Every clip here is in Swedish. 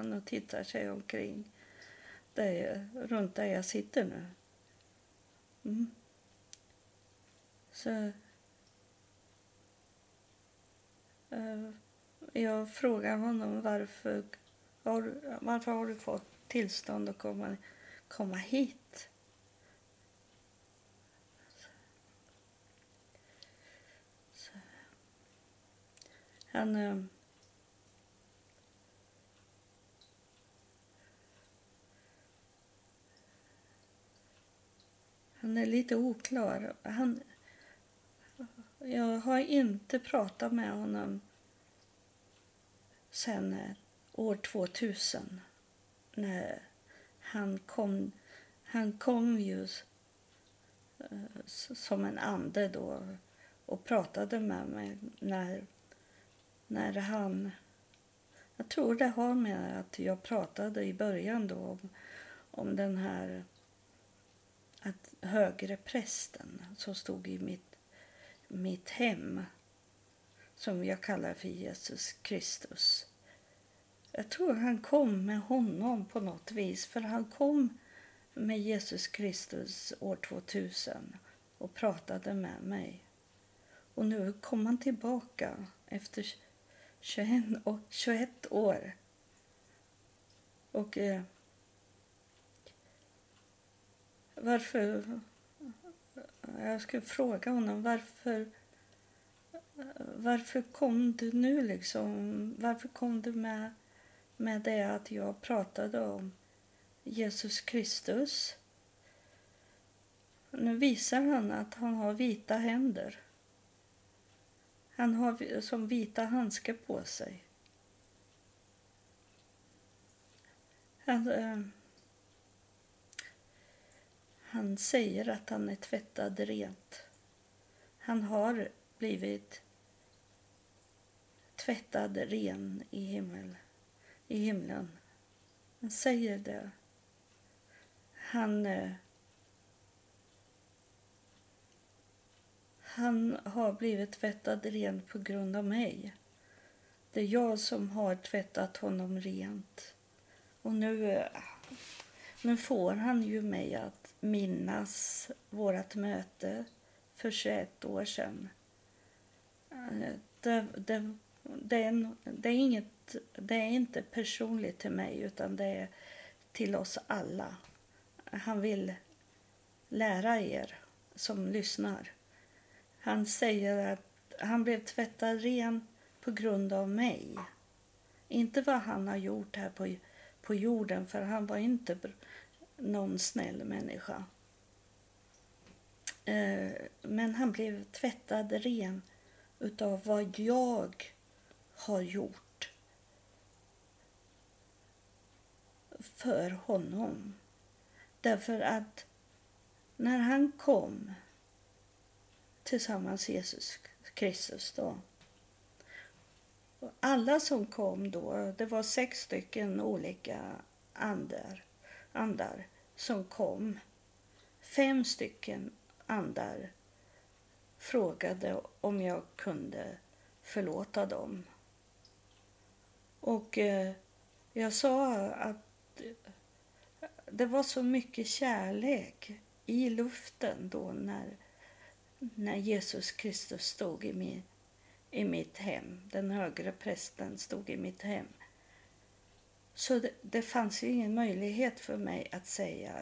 han och tittar sig omkring där, runt där jag sitter nu. Mm. Så uh, jag frågar honom varför har, varför har du fått tillstånd att komma, komma hit? Så. Han... Uh, är lite oklar. Han, jag har inte pratat med honom sen eh, år 2000 när han kom. Han kom ju eh, som en ande då och pratade med mig när, när han... Jag tror det har med att jag pratade i början då om, om den här högre prästen som stod i mitt, mitt hem som jag kallar för Jesus Kristus. Jag tror han kom med honom på något vis för han kom med Jesus Kristus år 2000 och pratade med mig. Och nu kom han tillbaka efter 21, 21 år. Och eh, varför... Jag skulle fråga honom varför... Varför kom du nu liksom? Varför kom du med, med det att jag pratade om Jesus Kristus? Nu visar han att han har vita händer. Han har som vita handskar på sig. Han, äh, han säger att han är tvättad rent. Han har blivit tvättad ren i, himmel, i himlen. Han säger det. Han, eh, han har blivit tvättad ren på grund av mig. Det är jag som har tvättat honom rent. Och nu, eh, nu får han ju mig att minnas vårt möte för 21 år sedan. Eh, det, det, det, är, det, är inget, det är inte personligt till mig utan det är till oss alla. Han vill lära er som lyssnar. Han säger att han blev tvättad ren på grund av mig. Inte vad han har gjort här på, på jorden, för han var inte någon snäll människa. Eh, men han blev tvättad ren utav vad jag har gjort för honom. Därför att när han kom tillsammans Jesus Kristus då. Alla som kom då, det var sex stycken olika andar andar som kom. Fem stycken andar frågade om jag kunde förlåta dem. Och eh, jag sa att det var så mycket kärlek i luften då när, när Jesus Kristus stod i, min, i mitt hem. Den högre prästen stod i mitt hem. Så det, det fanns ingen möjlighet för mig att säga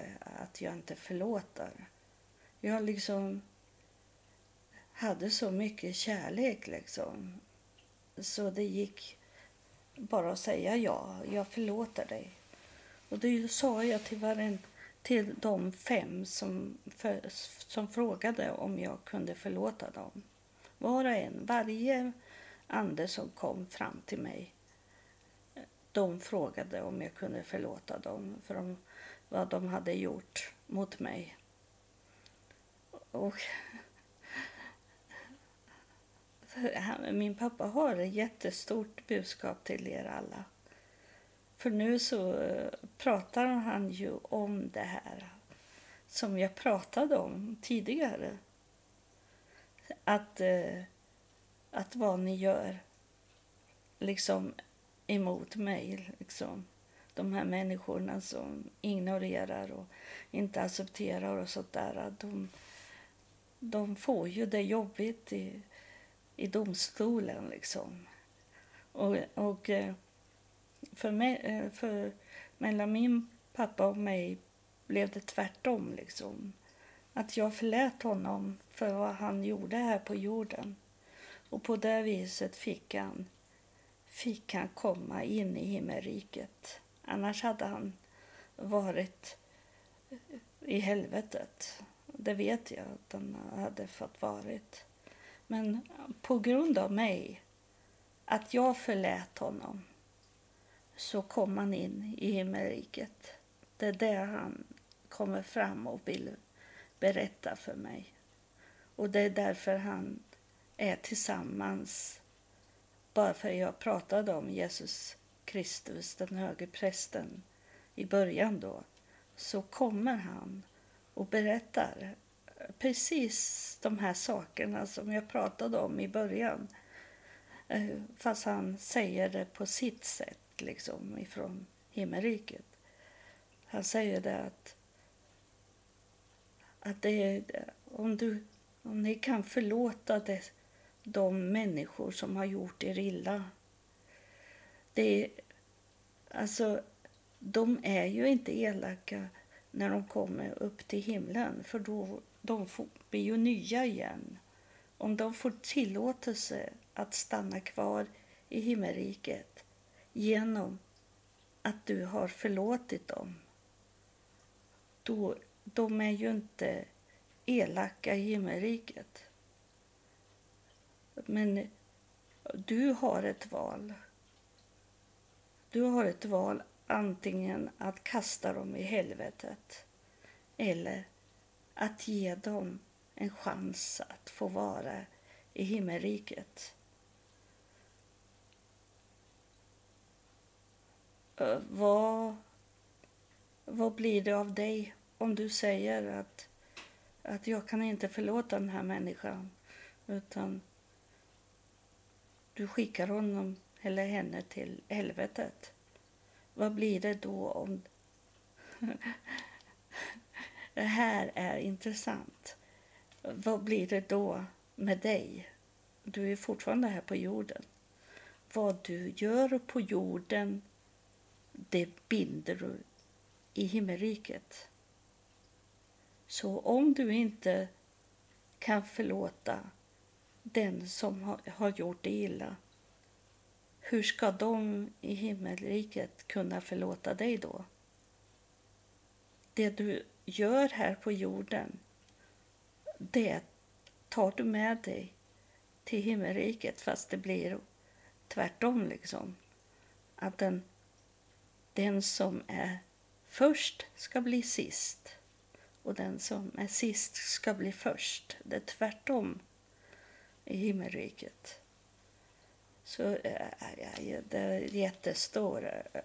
att jag inte förlåter. Jag liksom hade så mycket kärlek liksom. Så det gick bara att säga ja, jag förlåter dig. Och det sa jag till, varen, till de fem som, för, som frågade om jag kunde förlåta dem. Var och en, varje ande som kom fram till mig de frågade om jag kunde förlåta dem för de, vad de hade gjort mot mig. Och min pappa har ett jättestort budskap till er alla. För nu så eh, pratar han ju om det här som jag pratade om tidigare. Att, eh, att vad ni gör liksom emot mig. Liksom. de här människorna som ignorerar och inte accepterar och sånt där, de, de får ju det jobbigt i, i domstolen liksom. Och, och eh, för, mig, eh, för mellan min pappa och mig blev det tvärtom liksom. Att jag förlät honom för vad han gjorde här på jorden. Och på det viset fick han, fick han komma in i himmelriket. Annars hade han varit i helvetet. Det vet jag att han hade fått varit. Men på grund av mig, att jag förlät honom, så kom han in i himmelriket. Det är det han kommer fram och vill berätta för mig. Och det är därför han är tillsammans. Bara för jag pratade om Jesus Kristus, den höge prästen, i början då, så kommer han och berättar precis de här sakerna som jag pratade om i början. Eh, fast han säger det på sitt sätt, liksom ifrån himmelriket. Han säger det att, att det är, om, du, om ni kan förlåta det, de människor som har gjort er illa. Det är, alltså, de är ju inte elaka när de kommer upp till himlen för då de får, blir ju nya igen. Om de får tillåtelse att stanna kvar i himmelriket genom att du har förlåtit dem. Då, de är ju inte elaka i himmelriket. Men du har ett val. Du har ett val antingen att kasta dem i helvetet eller att ge dem en chans att få vara i himmelriket. Vad, vad blir det av dig om du säger att, att jag kan inte förlåta den här människan utan du skickar honom eller henne till helvetet? Vad blir det då om... det här är intressant. Vad blir det då med dig? Du är fortfarande här på jorden. Vad du gör på jorden, det binder du i himmelriket. Så om du inte kan förlåta den som har gjort dig illa hur ska de i himmelriket kunna förlåta dig då? Det du gör här på jorden, det tar du med dig till himmelriket fast det blir tvärtom liksom. Att den, den som är först ska bli sist och den som är sist ska bli först. Det är tvärtom i himmelriket. Så äh, det är en jättestor äh,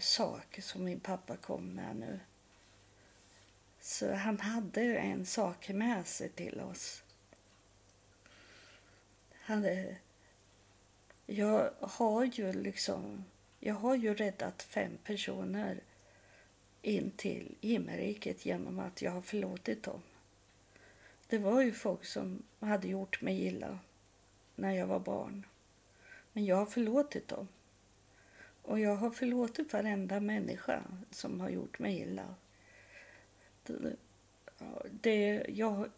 sak som min pappa kom med nu. Så han hade en sak med sig till oss. Han, eh, jag har ju liksom, jag har ju räddat fem personer in till himmelriket genom att jag har förlåtit dem. Det var ju folk som hade gjort mig illa när jag var barn. Men jag har förlåtit dem. Och jag har förlåtit varenda människa som har gjort mig illa. Det, jag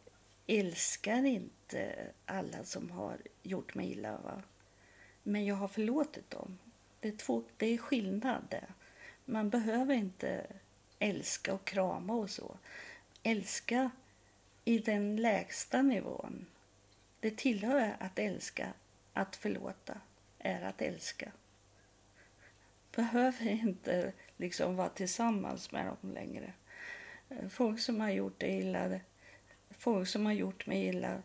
älskar inte alla som har gjort mig illa. Va? Men jag har förlåtit dem. Det är, två, det är skillnad det. Man behöver inte älska och krama och så. Älska i den lägsta nivån. Det tillhör att älska, att förlåta är att älska. Behöver inte liksom vara tillsammans med dem längre. Folk som har gjort det illa, folk som har gjort mig illa.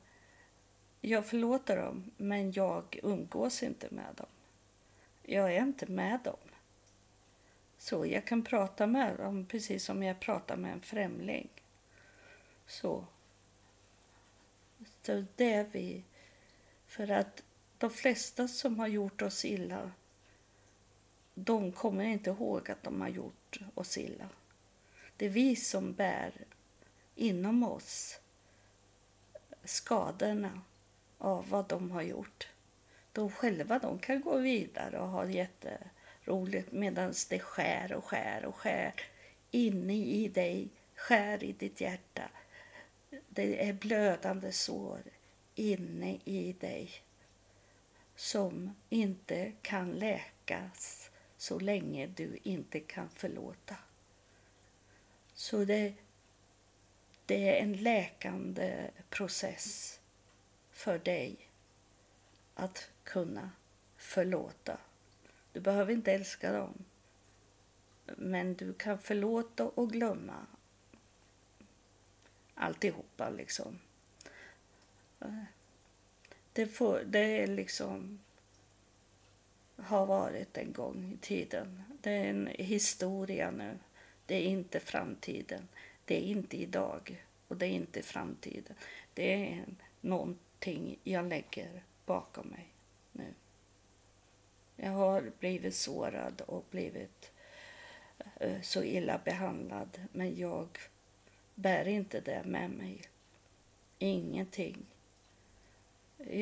Jag förlåter dem, men jag umgås inte med dem. Jag är inte med dem. Så jag kan prata med dem precis som jag pratar med en främling. Så. Det är vi. För att de flesta som har gjort oss illa, de kommer inte ihåg att de har gjort oss illa. Det är vi som bär inom oss skadorna av vad de har gjort. De själva de kan gå vidare och ha jätteroligt medan det skär och skär och skär inne i dig, skär i ditt hjärta. Det är blödande sår inne i dig som inte kan läkas så länge du inte kan förlåta. Så det, det är en läkande process för dig att kunna förlåta. Du behöver inte älska dem. Men du kan förlåta och glömma alltihopa liksom. Det, får, det är liksom har varit en gång i tiden. Det är en historia nu. Det är inte framtiden. Det är inte idag och det är inte framtiden. Det är någonting jag lägger bakom mig nu. Jag har blivit sårad och blivit eh, så illa behandlad men jag bär inte det med mig. Ingenting